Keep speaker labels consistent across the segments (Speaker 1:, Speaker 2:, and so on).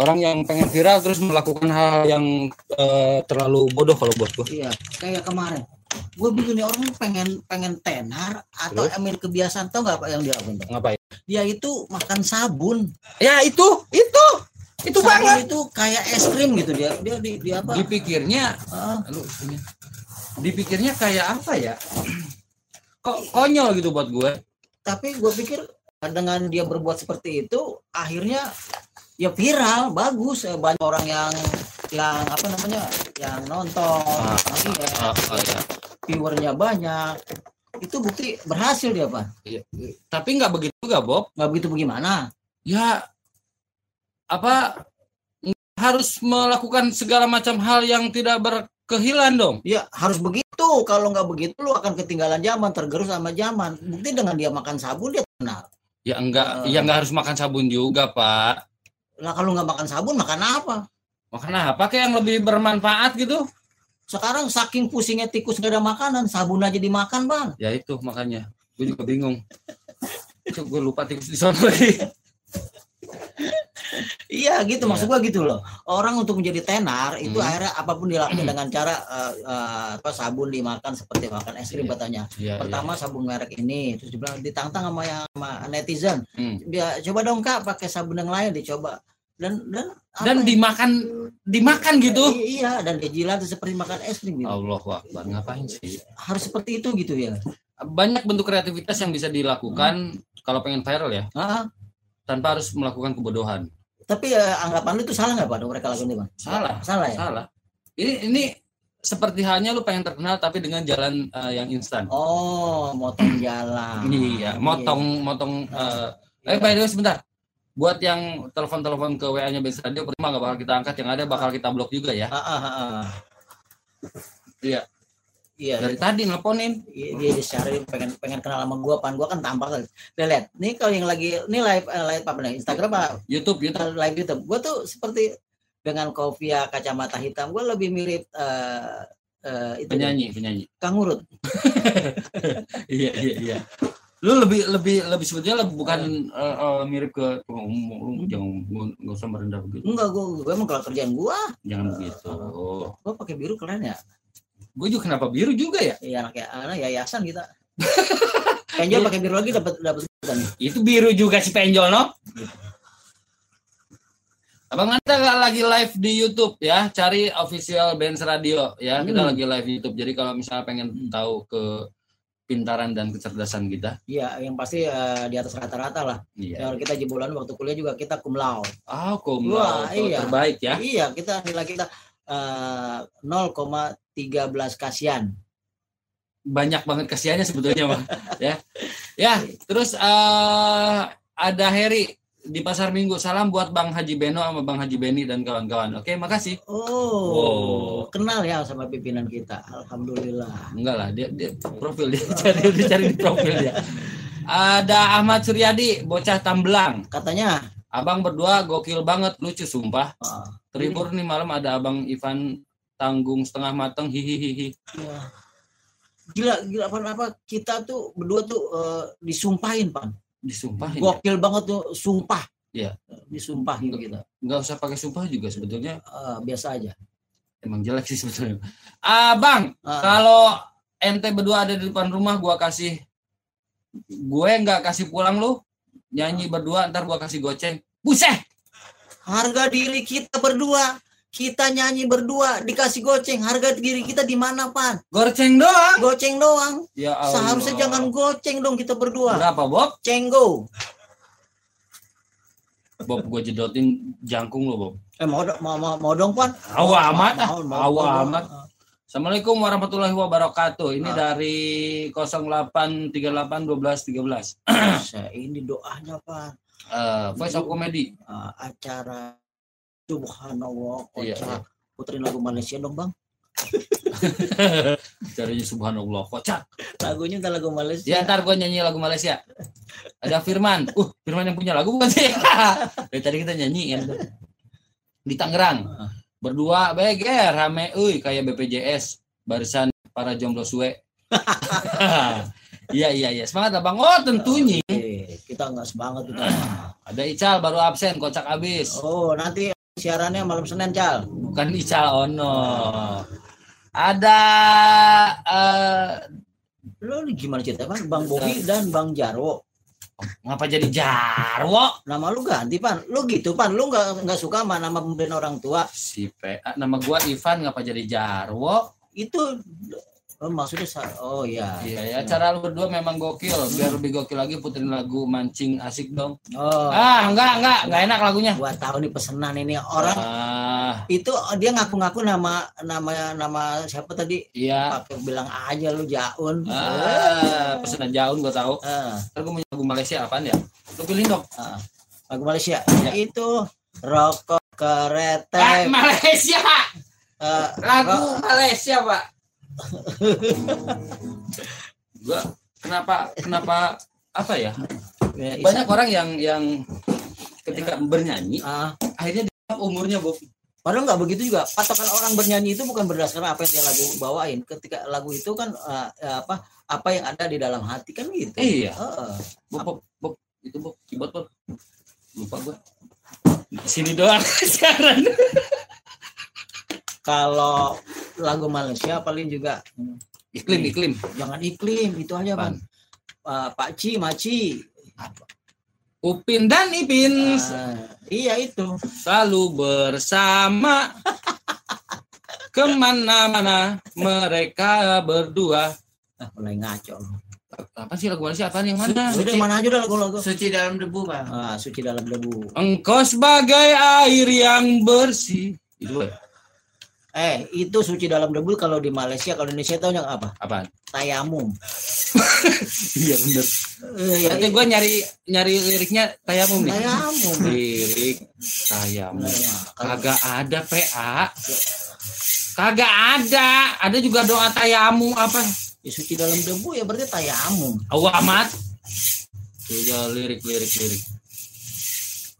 Speaker 1: orang yang pengen viral terus melakukan hal yang eh, terlalu bodoh kalau buat gua.
Speaker 2: Iya, kayak kemarin. Gue bingung nih orang pengen pengen tenar atau
Speaker 1: Terus?
Speaker 2: emil kebiasaan tau nggak apa yang dia lakukan?
Speaker 1: Ngapain?
Speaker 2: Dia itu makan sabun.
Speaker 1: Ya itu, itu, itu
Speaker 2: sabun
Speaker 1: banget.
Speaker 2: itu kayak es krim gitu dia. Dia di, di apa?
Speaker 1: Dipikirnya,
Speaker 2: Ah,
Speaker 1: lu ini. dipikirnya kayak apa ya? Kok konyol gitu buat gue.
Speaker 2: tapi gue pikir dengan dia berbuat seperti itu akhirnya ya viral bagus Eh, banyak orang yang yang apa namanya yang nonton
Speaker 1: Ah,
Speaker 2: iya,
Speaker 1: Ah, ah, ya.
Speaker 2: viewernya banyak itu bukti berhasil dia pak
Speaker 1: Iya. Tapi nggak begitu juga Bob.
Speaker 2: nggak begitu bagaimana
Speaker 1: Ya apa harus melakukan segala macam hal yang tidak berkehilan dong.
Speaker 2: ya harus begitu kalau nggak begitu lu akan ketinggalan zaman tergerus sama zaman bukti dengan dia makan sabun dia kenal
Speaker 1: Ya enggak,
Speaker 2: Eh.
Speaker 1: ya enggak harus makan sabun juga, Pak.
Speaker 2: Lah kalau nggak makan sabun makan apa
Speaker 1: Makanya apa kayak yang lebih bermanfaat gitu?
Speaker 2: sekarang saking pusingnya tikus nggak ada makanan sabun aja dimakan bang
Speaker 1: Ya itu makanya. Gue juga bingung. Itu gue lupa tikus di sana lagi.
Speaker 2: Iya gitu
Speaker 1: Iya.
Speaker 2: maksud gua gitu loh. Orang untuk menjadi tenar itu
Speaker 1: Hmm.
Speaker 2: akhirnya apa pun dilakukan dengan cara eh, apa sabun dimakan seperti makan es krim
Speaker 1: Iya.
Speaker 2: katanya.
Speaker 1: Iya,
Speaker 2: Pertama sabun merek ini terus dibilang ditantang sama yang sama netizen.
Speaker 1: Hmm.
Speaker 2: Dia coba dong Kak pakai sabun yang lain dicoba. Dan dan
Speaker 1: Dan
Speaker 2: ya?
Speaker 1: dimakan dimakan gitu.
Speaker 2: Iya dan dijilat seperti makan es krim gitu.
Speaker 1: Allah Akbar, ngapain sih?
Speaker 2: Harus seperti itu gitu ya.
Speaker 1: Banyak bentuk kreativitas yang bisa dilakukan kalau pengen viral ya,
Speaker 2: Ah,
Speaker 1: tanpa harus melakukan kebodohan.
Speaker 2: Tapi eh, anggapan lu itu salah nggak Pak mereka lakukan itu Bang?
Speaker 1: Salah.
Speaker 2: Salah ya?
Speaker 1: Salah. Ini ini seperti halnya lu pengen terkenal tapi dengan jalan eh, yang instan.
Speaker 2: Oh, motong jalan.
Speaker 1: Iya, motong motong eh eh by the way sebentar. Buat yang telepon-telepon ke WA-nya Bens Radio pertama nggak bakal kita angkat, yang ada bakal kita blok juga ya.
Speaker 2: Ah, ah, ah, ah.
Speaker 1: Iya.
Speaker 2: Iya,
Speaker 1: Dari tadi nelponin.
Speaker 2: Iya, dia dicari pengen pengen kenal sama gua pan gua kan tampak kali. Dia lihat, nih kalau yang lagi ini live eh, live apa nih? Instagram apa
Speaker 1: YouTube, YouTube.
Speaker 2: live YouTube. Gua tuh seperti dengan kopiah kacamata hitam, gua lebih mirip eh eh, itu
Speaker 1: Penyanyi, penyanyi.
Speaker 2: Kang Urut.
Speaker 1: iya, iya, iya. Lu lebih lebih lebih sebetulnya lebih bukan eh, eh, mirip ke oh, lu jangan nggak usah merendah begitu.
Speaker 2: Enggak, gua, gua emang kalau kerjaan gua,
Speaker 1: Jangan begitu.
Speaker 2: gua pakai biru keren ya
Speaker 1: gue juga kenapa biru juga ya
Speaker 2: iya anak ya anak yayasan kita penjol pakai biru lagi dapat dapat
Speaker 1: itu biru juga si penjol no Abang Anta lagi live di YouTube ya, cari official Benz Radio ya.
Speaker 2: Hmm.
Speaker 1: Kita lagi live di YouTube. Jadi kalau misalnya pengen hmm. tahu ke pintaran dan kecerdasan kita.
Speaker 2: Iya, yang pasti uh, di atas rata-rata lah.
Speaker 1: Iya.
Speaker 2: Kalau kita jebolan waktu kuliah juga kita kumlau.
Speaker 1: Ah, oh,
Speaker 2: kumlau.
Speaker 1: Wah,
Speaker 2: iya.
Speaker 1: Terbaik ya.
Speaker 2: Iya, kita nilai kita uh, koma 13 kasihan.
Speaker 1: Banyak banget kasihannya sebetulnya, Bang. ya. Ya, terus uh, ada Heri di pasar minggu salam buat Bang Haji Beno sama Bang Haji Beni dan kawan-kawan. Oke, makasih.
Speaker 2: Oh,
Speaker 1: wow.
Speaker 2: kenal ya sama pimpinan kita. Alhamdulillah.
Speaker 1: Enggak lah, dia, dia profil dia cari dia cari di profil dia. Ada Ahmad Suryadi, bocah Tamblang.
Speaker 2: Katanya,
Speaker 1: abang berdua gokil banget, lucu sumpah.
Speaker 2: Ah.
Speaker 1: Terhibur nih malam ada abang Ivan tanggung setengah mateng hihihihi.
Speaker 2: iya. gila gila apa apa kita tuh berdua tuh eh, disumpahin pan.
Speaker 1: Disumpahin. ya?
Speaker 2: Gokil banget tuh, sumpah.
Speaker 1: Iya.
Speaker 2: Disumpahin kita.
Speaker 1: Nggak usah pakai sumpah juga sebetulnya
Speaker 2: Eh, biasa aja.
Speaker 1: emang jelek sih sebetulnya. Abang,
Speaker 2: Ah,
Speaker 1: kalau ente berdua ada di depan rumah gua kasih gue nggak kasih pulang lu nyanyi berdua ntar gua kasih goceng buset
Speaker 2: harga diri kita berdua, kita nyanyi berdua, dikasih goceng. Harga diri kita di mana pan?
Speaker 1: goceng doang
Speaker 2: Goceng doang.
Speaker 1: ya Allah.
Speaker 2: Seharusnya jangan goceng dong kita berdua.
Speaker 1: berapa Bob
Speaker 2: Cenggo.
Speaker 1: Bob gue jedotin jangkung lo Bob
Speaker 2: Eh mau do- mau mau, mau dong pan?
Speaker 1: Awa amat ah.
Speaker 2: Mau, mau,
Speaker 1: Awa amat. Assalamualaikum warahmatullahi wabarakatuh ini
Speaker 2: Ah.
Speaker 1: dari 0838 12 13
Speaker 2: Saya ini doanya pan.
Speaker 1: Eh, voice of comedy
Speaker 2: Ah, acara Subhanallah
Speaker 1: Iya,
Speaker 2: kocak. Puterin lagu Malaysia dong bang.
Speaker 1: caranya subhanallah kocak
Speaker 2: Lagunya ntar lagu Malaysia.
Speaker 1: Ya ntar gue nyanyi lagu Malaysia. Ada Firman. Uh, Firman yang punya lagu bukan sih? Dari tadi kita nyanyiin. Di Tangerang. Berdua beger rame uy kayak BPJS barisan para jomblo suwe. Iya iya iya. Semangat Abang. Oh, tentunya.
Speaker 2: Eh, kita nggak semangat kita.
Speaker 1: Ada Ical baru absen kocak abis.
Speaker 2: Oh nanti siarannya malam Senin Cal.
Speaker 1: bukan Ical Ono. Ada eh
Speaker 2: Lo gimana cerita Pan? Bang Bobi dan Bang Jarwo.
Speaker 1: ngapa jadi Jarwo?
Speaker 2: Nama lu ganti Pan. Lu gitu Pan. Lu nggak nggak suka sama nama pemberian orang tua.
Speaker 1: Si PA nama gua Ivan ngapa jadi Jarwo?
Speaker 2: Itu oh, maksudnya oh iya.
Speaker 1: Iya ya, cara lu berdua memang gokil. Biar lebih gokil lagi puterin lagu mancing asik dong.
Speaker 2: Oh,
Speaker 1: Ah, enggak, enggak, enggak enak lagunya.
Speaker 2: gua tahu nih pesanan ini orang
Speaker 1: Ah,
Speaker 2: itu dia ngaku-ngaku nama nama nama siapa tadi?
Speaker 1: iya.
Speaker 2: Pakai bilang aja lu Jaun.
Speaker 1: Ah, pesanan jauh gua tahu.
Speaker 2: Ah,
Speaker 1: Ntar gua mau lagu Malaysia apaan ya? Lu pilih dong.
Speaker 2: ah. lagu Malaysia.
Speaker 1: Iya.
Speaker 2: Itu rokok
Speaker 1: Ah,
Speaker 2: kereta.
Speaker 1: Malaysia.
Speaker 2: Eh,
Speaker 1: Lagu Malaysia, Pak. Gua kenapa kenapa apa ya?
Speaker 2: ya,
Speaker 1: Banyak orang yang yang ketika bernyanyi
Speaker 2: ah,
Speaker 1: akhirnya dia umurnya Bob.
Speaker 2: Padahal nggak begitu juga. Patokan orang bernyanyi itu bukan berdasarkan apa yang dia lagu bawain. Ketika lagu itu kan eh, apa apa yang ada di dalam hati kan gitu.
Speaker 1: Iya.
Speaker 2: Heeh.
Speaker 1: Bob, Bob, Bob, itu Bob, keyboard Bob. Lupa gua. Sini doang siaran.
Speaker 2: Kalau lagu Malaysia paling juga
Speaker 1: Iklim, iklim.
Speaker 2: jangan iklim itu aja bang. Eh, Pak Ci, Maci.
Speaker 1: Upin dan Ipin
Speaker 2: Ah, iya itu.
Speaker 1: selalu bersama ke mana-mana mereka berdua.
Speaker 2: Ah, mulai ngaco.
Speaker 1: Apa sih lagu Malaysia? Apaan yang mana?
Speaker 2: Udah mana aja udah lagu-lagu.
Speaker 3: Suci dalam debu, Bang.
Speaker 2: Ah, suci dalam debu.
Speaker 1: Engkau sebagai air yang bersih. Itu ya?
Speaker 2: Eh, itu suci dalam debu kalau di Malaysia, kalau di Indonesia tahu yang apa?
Speaker 1: Apaan?
Speaker 2: Tayamum.
Speaker 1: Iya.
Speaker 2: Eh, ya,
Speaker 1: Nanti gue nyari nyari liriknya tayamum nih.
Speaker 2: tayamum.
Speaker 1: Lirik tayamum.
Speaker 2: Nah, kalau-
Speaker 1: Kagak ada PA. Kagak ada. Ada juga doa tayamum apa?
Speaker 2: Ya, suci dalam debu ya berarti tayamum.
Speaker 1: Awak amat. Coba lirik lirik lirik.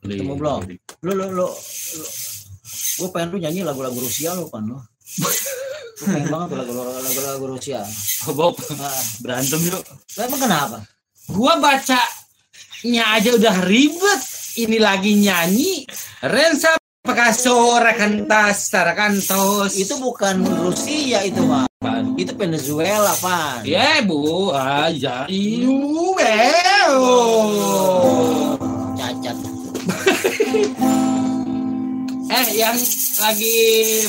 Speaker 2: Ketemu belum? Lu lu lu, lu gue pengen lu nyanyi lagu-lagu Rusia lu kan lu. Gue pengen banget lagu-lagu lagu-lagu Rusia.
Speaker 1: Oh, Bob,
Speaker 2: Nah,
Speaker 1: berantem yuk.
Speaker 2: lu emang kenapa?
Speaker 1: Gua bacanya aja udah ribet. Ini lagi nyanyi. Rensa Picasso rekantas tarakantos.
Speaker 2: Itu bukan Rusia itu mah. Itu Venezuela pan.
Speaker 1: Ya bu, aja iu beo.
Speaker 2: Cacat.
Speaker 1: Eh, yang lagi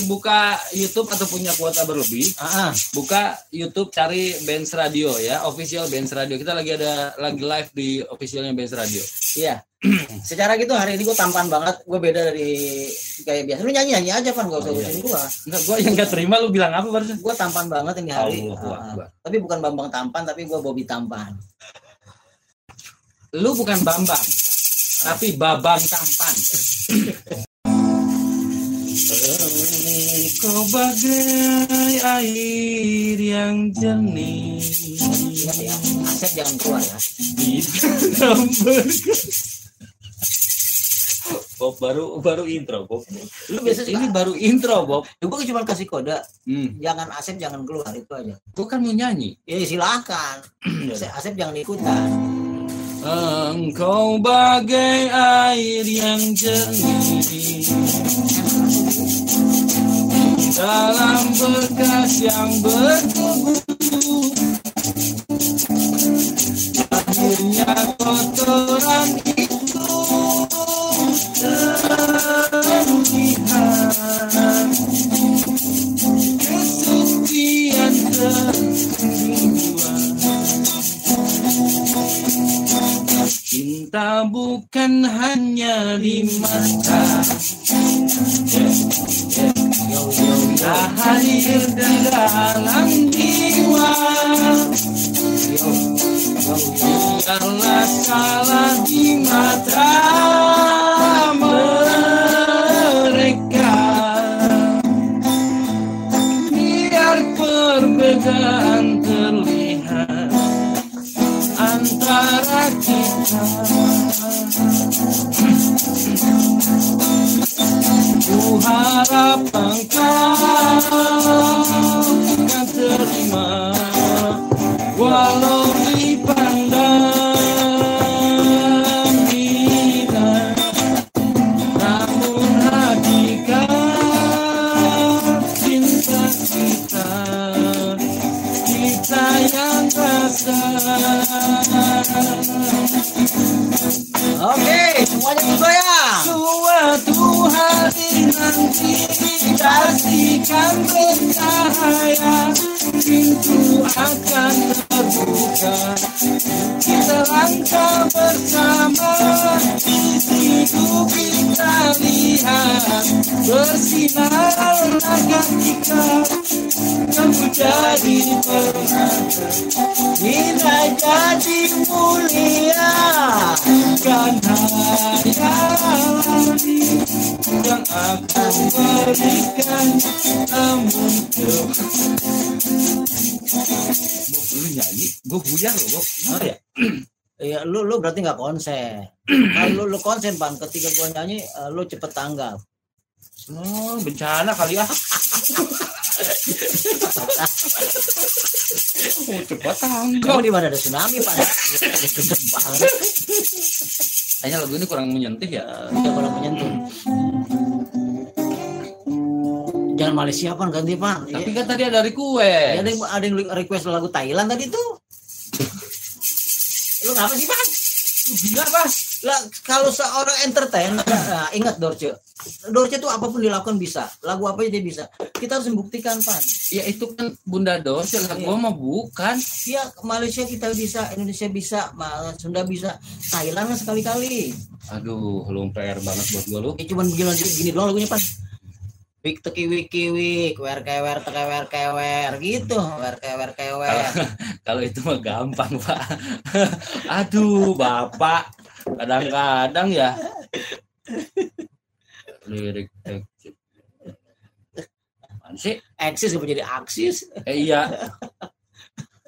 Speaker 1: buka YouTube atau punya kuota berlebih,
Speaker 2: Ah, ah.
Speaker 1: buka YouTube cari Benz Radio ya, official Benz Radio. Kita lagi ada lagi live di officialnya Benz Radio.
Speaker 2: iya. Secara gitu hari ini gue tampan banget. Gue beda dari kayak biasa. Lu nyanyi nyanyi aja pan, gak usah
Speaker 1: Oh, iya, iya.
Speaker 2: gue.
Speaker 1: Enggak, gua yang gak terima lu bilang apa barusan?
Speaker 2: Gue tampan banget ini hari.
Speaker 1: Allahu
Speaker 2: Ah, ah.
Speaker 1: Akbar.
Speaker 2: Tapi bukan Bambang tampan, tapi gue Bobby tampan.
Speaker 1: Lu bukan Bambang, tapi Babang Tampan. Engkau bagai air yang jernih
Speaker 2: Ingat ya, Asep jangan keluar ya.
Speaker 1: di dalam. Bob baru baru intro Bob.
Speaker 2: Lu biasa
Speaker 1: Ini baru intro Bob.
Speaker 2: gue cuma kasih kode,
Speaker 1: Hmm.
Speaker 2: jangan Asep jangan keluar itu aja.
Speaker 1: Gua kan mau nyanyi.
Speaker 2: Ya silahkan. Asep, Asep jangan ikutan.
Speaker 1: Engkau bagai air yang jernih dalam bekas yang bertubuh. Akhirnya kotoran itu terlihat. Kesucian kerinduan Cinta bukan hanya di mata Nah, yang Oke, semuanya bergoyang Suatu hari nanti Kasihkan bercahaya. Pintu akan terbuka. Kita langkah bersama. Hidup kita lihat. Bersinar akan kita kamu jadi permata kita jadi mulia kan hayalani yang akan berikan namun lu nyanyi gue buyar loh. Gimana ya
Speaker 2: Iya, lu lu berarti nggak konsen. Kalau lu, lu konsen pan, ketika gua nyanyi, eh, lu cepet tanggap.
Speaker 1: oh, bencana kali ya oh, cepat
Speaker 2: di mana ada tsunami? Gede banget.
Speaker 1: kayaknya lagu ini kurang menyentuh ya
Speaker 2: Dia kalau menyentuh. Jangan Malaysia pan ganti pan.
Speaker 1: tapi kan tadi ada request
Speaker 2: ada yang ada yang request lagu Thailand tadi tuh. Lu ngapa sih pan?
Speaker 1: gila pas
Speaker 2: Lah kalau seorang entertain, nah, ingat Dorce. Dorce tuh apa pun dilakukan bisa. Lagu apa aja dia bisa. Kita harus membuktikan pan.
Speaker 1: ya itu kan bunda dos lah
Speaker 2: Iya.
Speaker 1: gua mah bukan
Speaker 2: Ya Malaysia kita bisa, Indonesia bisa, Sunda bisa, Thailand sekali-kali.
Speaker 1: aduh lu PR banget buat gua lu
Speaker 2: Ya cuman begini gini, doang lagunya pan. Wik teki wiki wik, wer kewer tekewer kewer gitu, wer kewer kewer.
Speaker 1: kalau itu mah gampang pak aduh bapak kadang-kadang ya lirik Apaan sih
Speaker 2: Eksis apa jadi aksis?
Speaker 1: Eh, iya.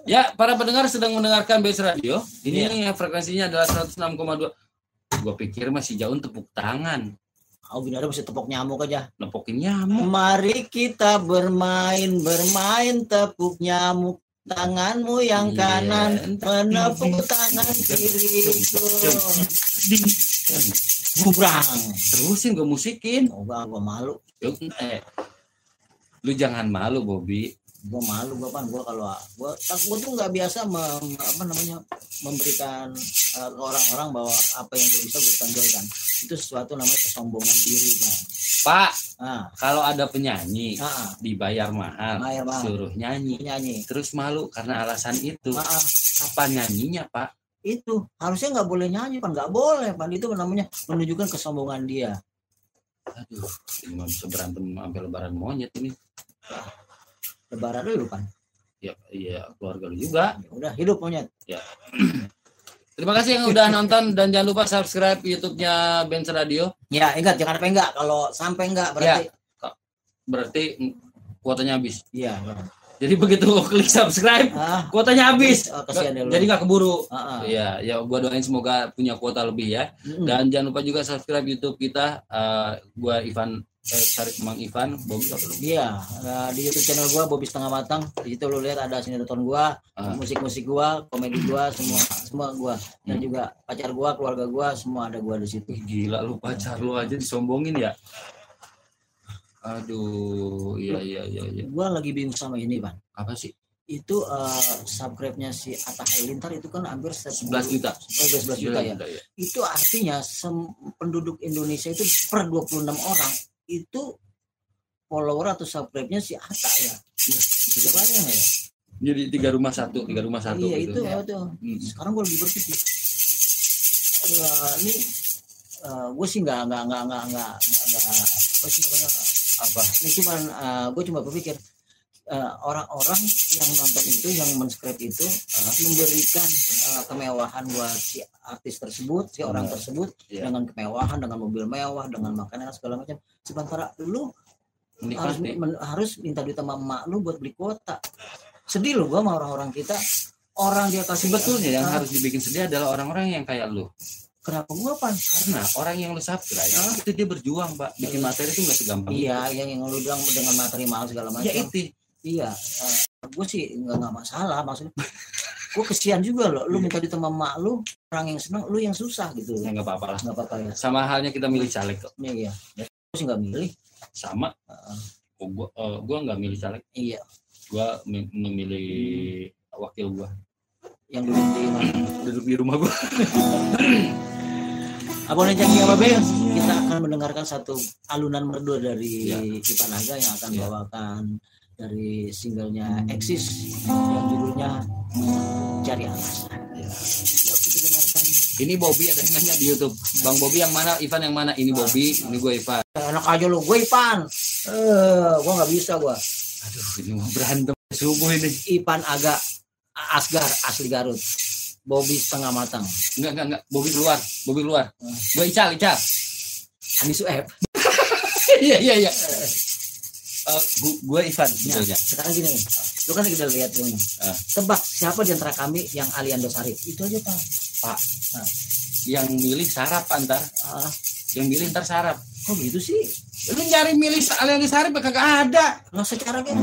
Speaker 1: Ya, para pendengar sedang mendengarkan Base Radio. Ini frekuensinya adalah 106,2. Gue pikir masih jauh tepuk tangan.
Speaker 2: Oh gini ada bisa tepuk nyamuk aja.
Speaker 1: Nepokin nyamuk.
Speaker 2: Mari kita bermain, bermain tepuk nyamuk. Tanganmu yang
Speaker 1: Iya.
Speaker 2: kanan menepuk tangan kiriku. Bubrang.
Speaker 1: Terusin gue musikin.
Speaker 2: Oh, gua, gua malu.
Speaker 1: Yuk, Eh, lu jangan malu, Bobby.
Speaker 2: Gua malu gua pan gua kalau gua tak gua tuh nggak biasa mem- apa namanya memberikan eh, ke orang-orang bahwa apa yang gua bisa gua tonjolkan. Itu sesuatu namanya kesombongan diri, Pak.
Speaker 1: Pak,
Speaker 2: Ah,
Speaker 1: kalau ada penyanyi
Speaker 2: ah,
Speaker 1: dibayar mahal,
Speaker 2: Bayar mahal.
Speaker 1: suruh nyanyi.
Speaker 2: penyanyi.
Speaker 1: Terus malu karena alasan itu.
Speaker 2: Ah, ah.
Speaker 1: Kapan nyanyinya, Pak?
Speaker 2: itu harusnya nggak boleh nyanyi pan nggak boleh pan itu namanya menunjukkan kesombongan dia
Speaker 1: Aduh, ini bisa berantem sampai lebaran monyet ini.
Speaker 2: lebaran dulu pan
Speaker 1: Ya, iya, keluarga lu juga.
Speaker 2: Ya udah hidup monyet
Speaker 1: Terima kasih yang udah nonton dan jangan lupa subscribe YouTube-nya Benz Radio.
Speaker 2: ya ingat jangan sampai enggak kalau sampai enggak berarti
Speaker 1: Berarti mm, kuotanya habis.
Speaker 2: iya
Speaker 1: Jadi begitu klik subscribe,
Speaker 2: ah
Speaker 1: kuotanya habis.
Speaker 2: oh, kasihan deh lu
Speaker 1: Jadi nggak keburu.
Speaker 2: Ah, ah.
Speaker 1: Iya, ya gua doain semoga punya kuota lebih ya.
Speaker 2: Mm-mm.
Speaker 1: Dan jangan lupa juga subscribe YouTube kita. Eh, gua Ivan cari Mang Ivan, Bobby?
Speaker 2: Iya, eh, di YouTube channel gua Bobby setengah matang. Di situ lu lihat ada sinetron gua,
Speaker 1: Ah.
Speaker 2: musik-musik gua, komedi gua, semua semua gua. Dan
Speaker 1: Hmm.
Speaker 2: juga pacar gua, keluarga gua, semua ada gua di situ.
Speaker 1: Gila lu pacar lu aja disombongin ya. Aduh, iya iya iya iya.
Speaker 2: Gua lagi bingung sama ini, Bang.
Speaker 1: Apa sih?
Speaker 2: Itu eh, subscribe-nya si Atta Halilintar itu kan hampir
Speaker 1: 11
Speaker 2: 11
Speaker 1: juta.
Speaker 2: Oh, 11 juta ya.
Speaker 1: ya.
Speaker 2: Itu artinya penduduk Indonesia itu per 26 orang itu follower atau subscribe-nya si Atta ya. Iya, banyak ya.
Speaker 1: Jadi tiga rumah satu, tiga rumah satu.
Speaker 2: iya
Speaker 1: gitu.
Speaker 2: itu ya itu.
Speaker 1: Hmm.
Speaker 2: Sekarang gue lagi berpikir, Wah, ini gue sih nggak nggak nggak nggak nggak nggak apa sih namanya apa? Ini cuman gue cuma berpikir eh, orang-orang yang nonton itu, yang mensubscribe itu eh, memberikan eh, kemewahan buat si artis tersebut, si orang
Speaker 1: Benar.
Speaker 2: tersebut
Speaker 1: Iya.
Speaker 2: dengan kemewahan, dengan mobil mewah, dengan makanan segala macam. Sementara lu harus men- harus minta duit sama emak lu buat beli kuota. Sedih lu gua sama orang-orang kita. Orang dia kasih
Speaker 1: Sebetulnya yang
Speaker 2: Ah,
Speaker 1: harus dibikin sedih adalah orang-orang yang kayak lu.
Speaker 2: kenapa gua pan?
Speaker 1: Karena orang yang lu subscribe
Speaker 2: Ah.
Speaker 1: itu dia berjuang, Pak. Bikin materi itu nggak segampang
Speaker 2: Iya, yang yang lu bilang dengan materi mahal segala
Speaker 1: itu.
Speaker 2: macam.
Speaker 1: Ya itu.
Speaker 2: Iya, gue sih nggak nggak masalah maksudnya. Gue kesian juga loh, lu minta duit sama emak lu, orang yang senang, lu yang susah gitu.
Speaker 1: Ya nggak apa-apa lah.
Speaker 2: Nggak apa-apa ya.
Speaker 1: Sama halnya kita milih caleg kok.
Speaker 2: Iya, iya. Gue sih nggak milih.
Speaker 1: Sama.
Speaker 2: Heeh.
Speaker 1: Oh, gua, eh, gua nggak milih caleg.
Speaker 2: Iya,
Speaker 1: Gua mem- memilih wakil gua.
Speaker 2: yang duduk di?
Speaker 1: Duduk di rumah gua.
Speaker 2: Abonan Jaki apa Bel? Kita akan mendengarkan satu alunan merdu dari
Speaker 1: Ya.
Speaker 2: Ipan Aga yang akan
Speaker 1: Ya.
Speaker 2: bawakan dari singlenya Exis yang judulnya Cari Alasan.
Speaker 1: Ini Bobby ada yang nanya di YouTube. Bang Bobby yang mana? Ivan yang mana? Ini Bobby, ini gue Ivan.
Speaker 2: Enak aja lu, gue Ipan. Eh, gua nggak bisa gua.
Speaker 1: Aduh, ini mau berantem subuh ini.
Speaker 2: Ipan Aga Asgar asli Garut. Bobby setengah matang.
Speaker 1: Enggak, enggak, enggak. Bobby keluar, Bobby keluar. Gue Ical, Ical.
Speaker 2: Ani Sueb.
Speaker 1: Iya, iya, iya. Eh, gu- gue Ivan
Speaker 2: Nah,
Speaker 1: sebetulnya.
Speaker 2: sekarang gini, lu kan kita lihat ini.
Speaker 1: Ah.
Speaker 2: Tebak siapa di antara kami yang Aliando Sarif? Itu aja pak.
Speaker 1: Pak. Nah, yang milih sarap antar,
Speaker 2: Ah,
Speaker 1: yang milih ntar sarap.
Speaker 2: kok gitu sih?
Speaker 1: Lu nyari milih alian di sarap kagak ada.
Speaker 2: Nggak secara gitu.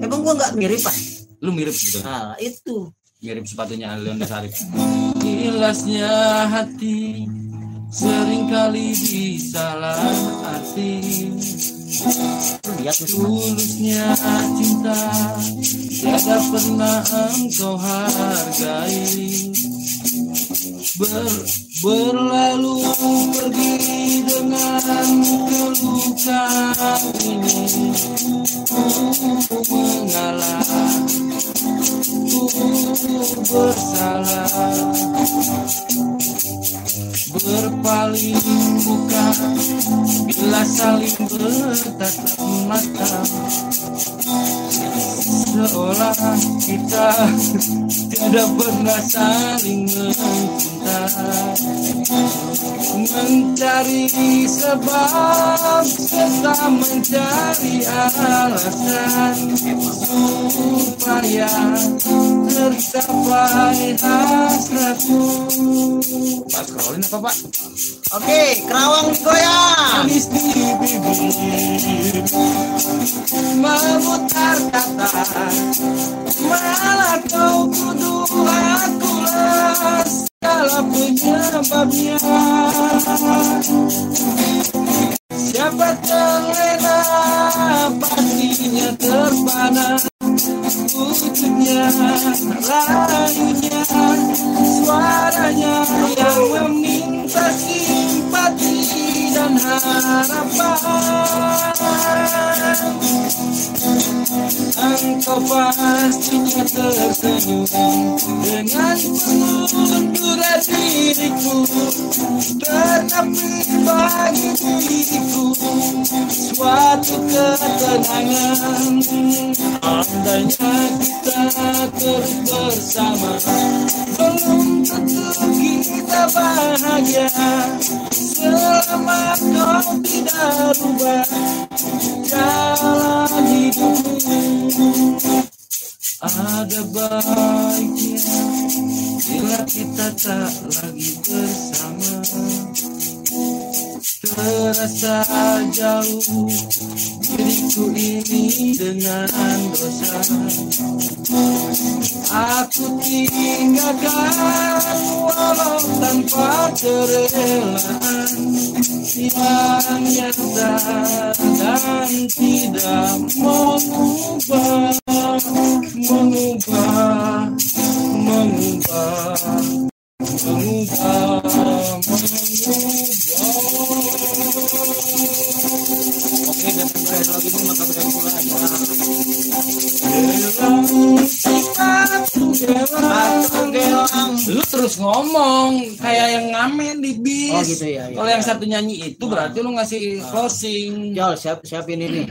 Speaker 2: Emang gua nggak mirip pak?
Speaker 1: Lu mirip gitu.
Speaker 2: Nah itu.
Speaker 1: Mirip sepatunya Alion Sarip. Gilasnya hati sering kali disalah arti.
Speaker 2: Lihat.
Speaker 1: Tulusnya cinta Tiada pernah engkau hargai. Ber, Berlalu pergi dengan kelukaan ini. Ku mengalah Ku bersalah Berpaling muka Bila saling bertatap mata Seolah kita Tiada pernah saling mencinta Mencari sebab Serta mencari alasan Supaya tercapai hasratku Pak scrollin apa pak?
Speaker 2: Oke, kerawang goyang.
Speaker 1: Manis di bibir Memutar kata Malah kau tuduh akulah Segala penyebabnya. Siapa terlena Pastinya terpana Wujudnya Rayunya Suaranya Yang meminta simpati dan harapan Engkau pastinya tersenyum. Dengan pengunduran diriku Tetapi bagi diriku Suatu ketenangan. Andainya kita terus bersama Belum tentu kita bahagia. Selama kau tidak rubah jalan ada baiknya bila kita tak lagi bersama. Terasa jauh diriku ini dengan dosa. Aku tinggalkan walau tanpa kerelaan. Yang nyata dan tidak mengubah mengubah mengubah mengubah mengubah
Speaker 2: Oke, dan berakhir lagi ini maka berakhir pula aja. Batu gelang.
Speaker 1: Lu terus ngomong kayak yang ngamen di bis.
Speaker 2: Oh gitu ya. ya.
Speaker 1: Kalau yang satu nyanyi itu berarti lu ngasih closing.
Speaker 2: Jol, siap siapin ini.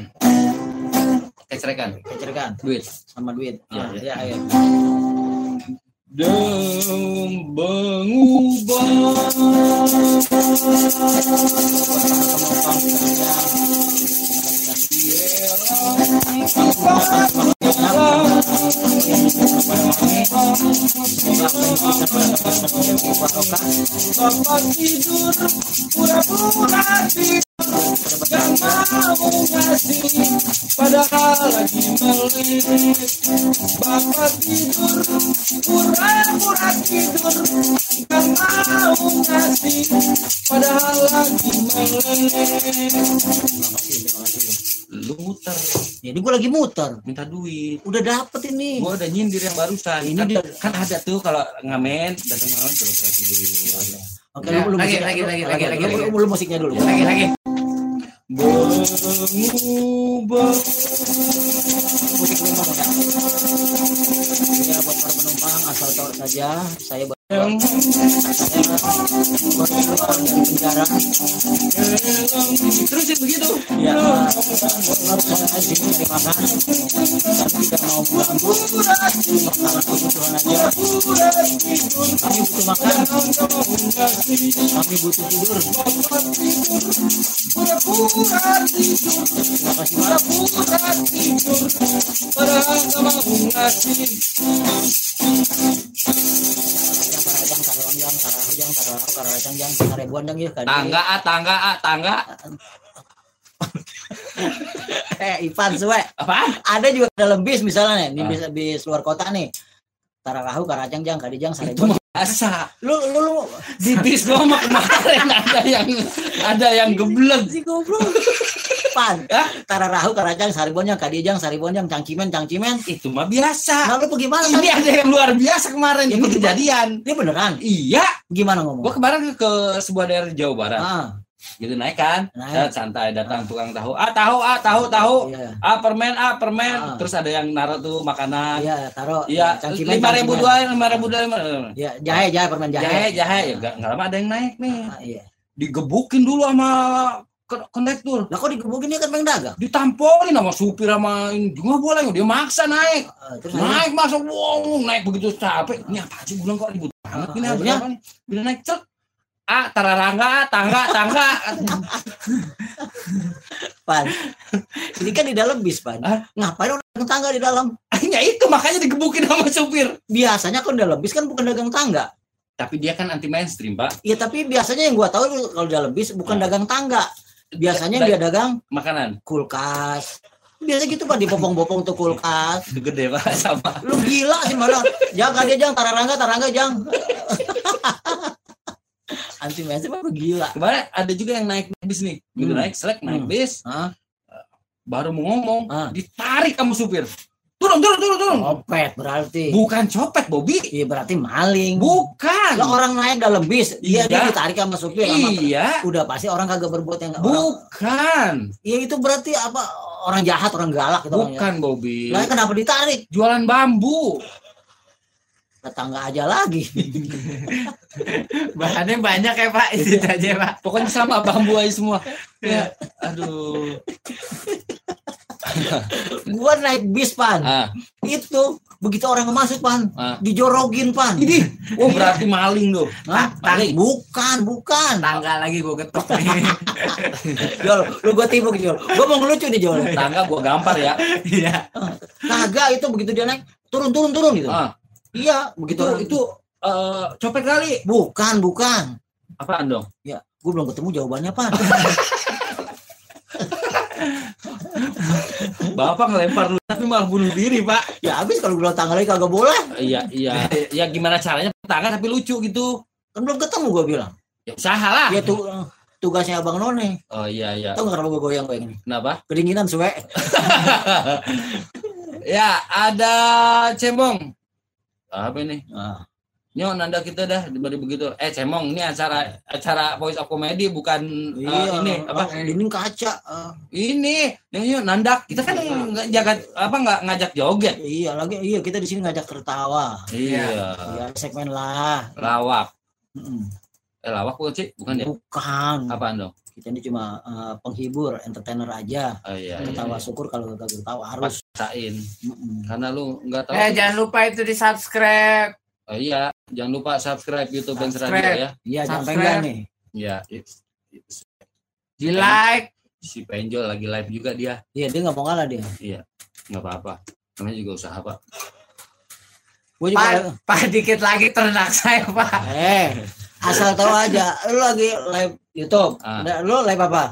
Speaker 1: Kecerekan,
Speaker 2: Kecerkan
Speaker 1: duit.
Speaker 2: sama duit.
Speaker 1: Ah,
Speaker 2: Ya, ya, ayo.
Speaker 1: Dan mengubah Bapak tidur pura-pura tidur Bapak tidur pura-pura tidur Gak mau ngasih Padahal lagi Lu muter
Speaker 2: Jadi gue lagi muter.
Speaker 1: Minta duit
Speaker 2: Udah dapet ini.
Speaker 1: Gua udah nyindir yang barusan
Speaker 2: Ini
Speaker 1: kan,
Speaker 2: dia-
Speaker 1: kan ada tuh kalau ngamen datang malam pura-pura tidur
Speaker 2: Oke,
Speaker 3: Ya,
Speaker 2: lu, lu
Speaker 3: lagi,
Speaker 2: musiknya-
Speaker 3: lagi, lagi,
Speaker 2: lagi,
Speaker 3: lagi,
Speaker 2: lagi,
Speaker 3: lagi,
Speaker 2: lu, lu musiknya dulu.
Speaker 3: Lagi lagi.
Speaker 2: Saja saya penjara.
Speaker 1: terus ya begitu.
Speaker 2: Ya, sini dari makan. Kami tidak mau mengganggu karena kebutuhan aja. Kami butuh makan. Kami butuh tidur. Terima kasih. Karajang, karebuan dong ya. Kadi.
Speaker 1: Tangga ah, tangga ah, tangga.
Speaker 2: Eh, Ivan suwe.
Speaker 1: Apaan?
Speaker 2: Ada juga dalam bis misalnya nih, di
Speaker 1: Ah.
Speaker 2: bis, bis luar kota nih. Tararahu, karajang, jang, kadijang,
Speaker 1: mah biasa.
Speaker 2: Lu, lu, lu,
Speaker 1: Di bis gua kemarin ada yang ada yang geblek.
Speaker 2: si goblok. Pan,
Speaker 1: Hah?
Speaker 2: tararahu, karajang, sarebuan, jang, kadijang, sarebuan, jang, cangcimen, cangcimen.
Speaker 1: Itu mah biasa.
Speaker 2: Nah, lu gimana?
Speaker 1: Ini ada yang luar biasa kemarin
Speaker 2: Ini
Speaker 1: kejadian.
Speaker 2: Ini beneran?
Speaker 1: Iya,
Speaker 2: Gimana ngomong?
Speaker 1: gua kemarin ke, ke sebuah daerah di Jawa Barat.
Speaker 2: Ah,
Speaker 1: Gitu naik kan,
Speaker 2: Naik.
Speaker 1: Santai datang tukang tahu. Ah tahu, ah tahu, tahu.
Speaker 2: iya.
Speaker 1: Ah permen, ah permen.
Speaker 2: Ah.
Speaker 1: Terus ada yang naruh tuh makanan.
Speaker 2: Iya, taruh.
Speaker 1: Iya, lima ribu dua, lima ribu dua, lima.
Speaker 2: Iya, jahe, jahe, permen jahe.
Speaker 1: Jahe, jahe, ya nggak lama ada yang naik nih.
Speaker 2: Ah, iya.
Speaker 1: Digebukin dulu sama kondektur,
Speaker 2: Lah kok digebukin dia kan pengen dagang?
Speaker 1: ditampolin sama supir sama ini nggak boleh, dia maksa naik,
Speaker 2: Ah, terus
Speaker 1: naik masuk, wow, naik begitu capek. Ini apa sih, bilang kok ribut banget ini
Speaker 2: Akhirnya?
Speaker 1: apa nih? Bila naik cek, ah tararangga, ah, tangga, tangga.
Speaker 2: Pan. Ini kan di dalam bis, Pan.
Speaker 1: Hah?
Speaker 2: Ngapain orang dagang tangga di dalam?
Speaker 1: ya itu makanya digebukin sama supir.
Speaker 2: Biasanya kan dalam bis kan bukan dagang tangga.
Speaker 1: Tapi dia kan anti mainstream, Pak.
Speaker 2: Iya, tapi biasanya yang gua tahu kalau dalam bis bukan
Speaker 1: Nah.
Speaker 2: dagang tangga. Biasanya dia dagang
Speaker 1: Makanan
Speaker 2: kulkas. Biasa gitu Pak dipopong-popong tuh kulkas.
Speaker 1: gede, Pak, sama.
Speaker 2: Lu gila sih malah. Jangan dia jang tararangga tarangga jang. Anti mainstream apa gila?
Speaker 1: Kemarin ada juga yang naik bis nih. Gitu
Speaker 2: Hmm.
Speaker 1: naik selek naik
Speaker 2: Hmm.
Speaker 1: bis,
Speaker 2: Hah?
Speaker 1: baru mau ngomong,
Speaker 2: Ah.
Speaker 1: ditarik sama supir. Turun, turun, turun, turun.
Speaker 2: Copet berarti.
Speaker 1: Bukan copet, Bobby.
Speaker 2: Iya berarti maling.
Speaker 1: Bukan.
Speaker 2: Lah orang naik dalam bis, dia, dia
Speaker 1: Iya.
Speaker 2: ditarik sama supir sama
Speaker 1: Iya.
Speaker 2: udah pasti orang kagak berbuat yang
Speaker 1: Bukan.
Speaker 2: ya itu berarti apa orang jahat orang galak gitu orangnya.
Speaker 1: Bukan, Bobby.
Speaker 2: lah kenapa ditarik
Speaker 1: Jualan bambu.
Speaker 2: Tetangga aja lagi
Speaker 3: Bahannya banyak ya Pak, itu aja Pak.
Speaker 1: Pokoknya sama bambu aja semua. Ya. Aduh.
Speaker 2: gua naik bis pan
Speaker 1: Ah,
Speaker 2: itu begitu orang masuk pan
Speaker 1: ah.
Speaker 2: dijorogin pan
Speaker 1: Ini, oh berarti maling tuh.
Speaker 2: Hah?
Speaker 1: maling.
Speaker 2: bukan bukan
Speaker 3: Tangga lagi gue ketok.
Speaker 2: Jol, lu gua tipu Jol gua mau ngelucu nih Jol
Speaker 1: Tangga gua gampar ya.
Speaker 3: Iya.
Speaker 2: kagak itu begitu dia naik turun turun turun gitu
Speaker 1: Ah,
Speaker 2: iya begitu
Speaker 1: itu itu eh, copet kali.
Speaker 2: bukan bukan
Speaker 1: Apaan dong?
Speaker 2: ya gua belum ketemu jawabannya pan
Speaker 1: Bapak ngelempar lu tapi malah bunuh diri, Pak.
Speaker 2: ya habis kalau gua tanggal lagi kagak boleh
Speaker 1: Iya, iya. Ya gimana caranya tangga tapi lucu gitu.
Speaker 2: kan belum ketemu gua bilang
Speaker 1: Ya usaha lah.
Speaker 2: dia tuh tugasnya abang None
Speaker 1: Oh iya iya.
Speaker 2: tahu kenapa gua goyang kayak gini
Speaker 1: Kenapa?
Speaker 2: kedinginan suwe
Speaker 1: Ya, ada cemong. Apa ini?
Speaker 2: nah,
Speaker 1: Nyo nanda kita dah diberi begitu. Eh cemong ini acara acara voice of comedy bukan eh, ini apa?
Speaker 2: dinding kaca eh,
Speaker 1: Ini nyo nandak. Kita kan nggak jaga apa nggak ngajak joget.
Speaker 2: iya lagi iya kita di sini ngajak tertawa
Speaker 1: Iya.
Speaker 2: iya segmen lah
Speaker 1: Lawak.
Speaker 2: Mm-mm.
Speaker 1: Eh lawak bukan sih? Bukan ya?
Speaker 2: bukan
Speaker 1: Apaan dong?
Speaker 2: Kita ini cuma eh, penghibur entertainer aja
Speaker 1: Oh iya. iya.
Speaker 2: ketawa syukur kalau kagak ketawa harus
Speaker 1: Paksain.
Speaker 2: Mm-mm.
Speaker 1: Karena lu nggak tahu.
Speaker 3: Eh jangan lupa itu di subscribe.
Speaker 1: Oh iya, jangan lupa subscribe YouTube Benz Radio
Speaker 3: Subscribe.
Speaker 1: ya.
Speaker 2: iya jangan
Speaker 3: Subscribe.
Speaker 2: pegang nih
Speaker 1: Ya, it's- it's-
Speaker 3: Di like.
Speaker 1: si Penjol lagi live juga dia.
Speaker 2: iya dia nggak mau kalah dia
Speaker 1: nggak apa-apa. Namanya juga usaha, Pak.
Speaker 2: gue juga
Speaker 3: Pak, Pak dikit lagi ternak saya Pak.
Speaker 2: eh asal tahu aja lu lagi live YouTube
Speaker 1: Ah.
Speaker 2: Nah, lu live apa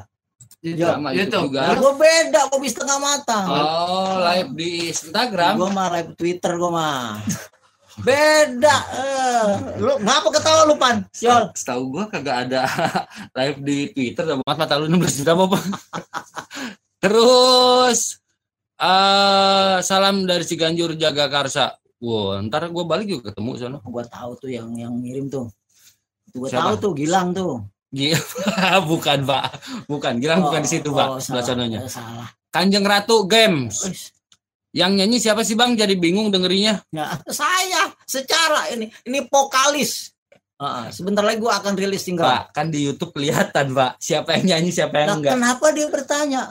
Speaker 1: Sama YouTube
Speaker 3: YouTube.
Speaker 1: juga.
Speaker 2: gue beda gue bisa setengah matang
Speaker 1: Oh, live di Instagram.
Speaker 2: Gua mah live Twitter gua mah. Beda. Eh, lu ngapa ketawa lu pan? Yol.
Speaker 1: Setahu gua kagak ada live di Twitter sama Mat mata lu 16 juta apa? Terus eh salam dari Ciganjur Jaga Karsa. Wow, ntar gua balik juga ketemu sana.
Speaker 2: Gua tahu tuh yang yang ngirim tuh. Gue tahu tuh Gilang tuh.
Speaker 1: Bukan, Pak. Bukan. Gilang bukan di situ, Pak.
Speaker 2: Oh,
Speaker 1: Sebelah
Speaker 2: salah,
Speaker 1: sononya.
Speaker 2: salah.
Speaker 1: Kanjeng Ratu Games.
Speaker 2: Wis.
Speaker 1: Yang nyanyi siapa sih, Bang? Jadi bingung dengerinya.
Speaker 2: Ya, saya secara ini ini vokalis. Ah, sebentar lagi gua akan rilis single.
Speaker 1: Pak, kan di YouTube kelihatan, Pak. Siapa yang nyanyi, siapa
Speaker 2: Nah,
Speaker 1: yang enggak.
Speaker 2: kenapa dia bertanya?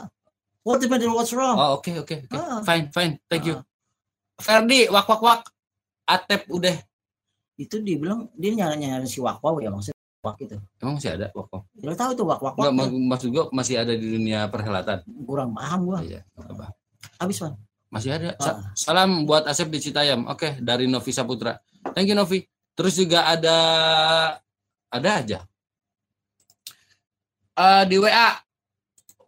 Speaker 2: What the matter, what's wrong?
Speaker 1: Oh, oke, oke, oke.
Speaker 2: Ah.
Speaker 1: Fine, fine. Thank you. Ferdi, wak wak wak. Atep udah.
Speaker 2: Itu dibilang dia nyari nyari si wakwaw ya maksudnya wak itu.
Speaker 1: Emang masih ada wak wak?
Speaker 2: Lo tahu tuh wak wak wak.
Speaker 1: mak- maksud gua masih ada di dunia perhelatan.
Speaker 2: Kurang paham gua.
Speaker 1: Iya, nggak apa-apa.
Speaker 2: Habis man.
Speaker 1: Masih ada. Sa-
Speaker 2: Ah.
Speaker 1: salam buat Asep di Citayam. Oke, dari Novi Saputra. Thank you Novi. Terus juga ada ada aja. Eh, di WA.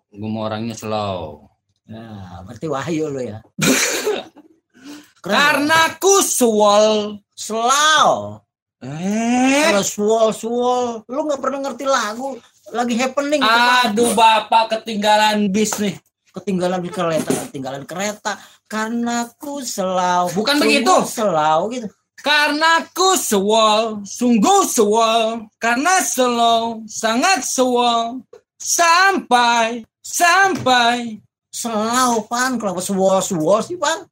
Speaker 1: Gue mau orangnya slow.
Speaker 2: Nah, berarti wahyu lo ya. Keren.
Speaker 1: Karena ku suwol.
Speaker 2: Slow.
Speaker 1: Eh.
Speaker 2: Kalau swol swol, lu nggak pernah ngerti lagu lagi happening. gitu.
Speaker 1: Aduh bapak ketinggalan bis nih.
Speaker 2: ketinggalan di kereta, ketinggalan kereta karena ku selau.
Speaker 1: Bukan
Speaker 2: Sungguh
Speaker 1: begitu.
Speaker 2: Selau gitu.
Speaker 1: Karena ku sewol, sungguh sewol, karena slow, sangat sewol, sampai, sampai.
Speaker 2: Selau pan, kenapa swol swol sih pan?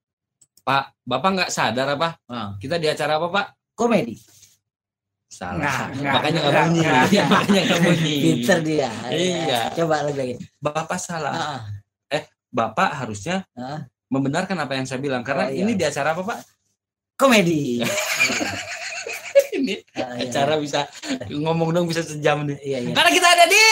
Speaker 1: Pak, Bapak nggak sadar apa?
Speaker 2: Nah,
Speaker 1: Kita di acara apa Pak?
Speaker 2: komedi.
Speaker 1: Salah.
Speaker 3: Nggak,
Speaker 1: Makanya nggak bunyi.
Speaker 3: nggak.
Speaker 1: Makanya nggak bunyi.
Speaker 2: Pinter dia.
Speaker 1: Iya.
Speaker 2: Coba lagi lagi.
Speaker 1: Bapak salah.
Speaker 2: Ah,
Speaker 1: Bapak harusnya
Speaker 2: ah.
Speaker 1: membenarkan apa yang saya bilang. Karena
Speaker 2: Oh, iya.
Speaker 1: ini di acara apa Pak?
Speaker 2: komedi.
Speaker 1: ini
Speaker 2: Ah, iya.
Speaker 1: acara bisa ngomong dong bisa sejam nih.
Speaker 2: Iya iya.
Speaker 1: Karena kita ada di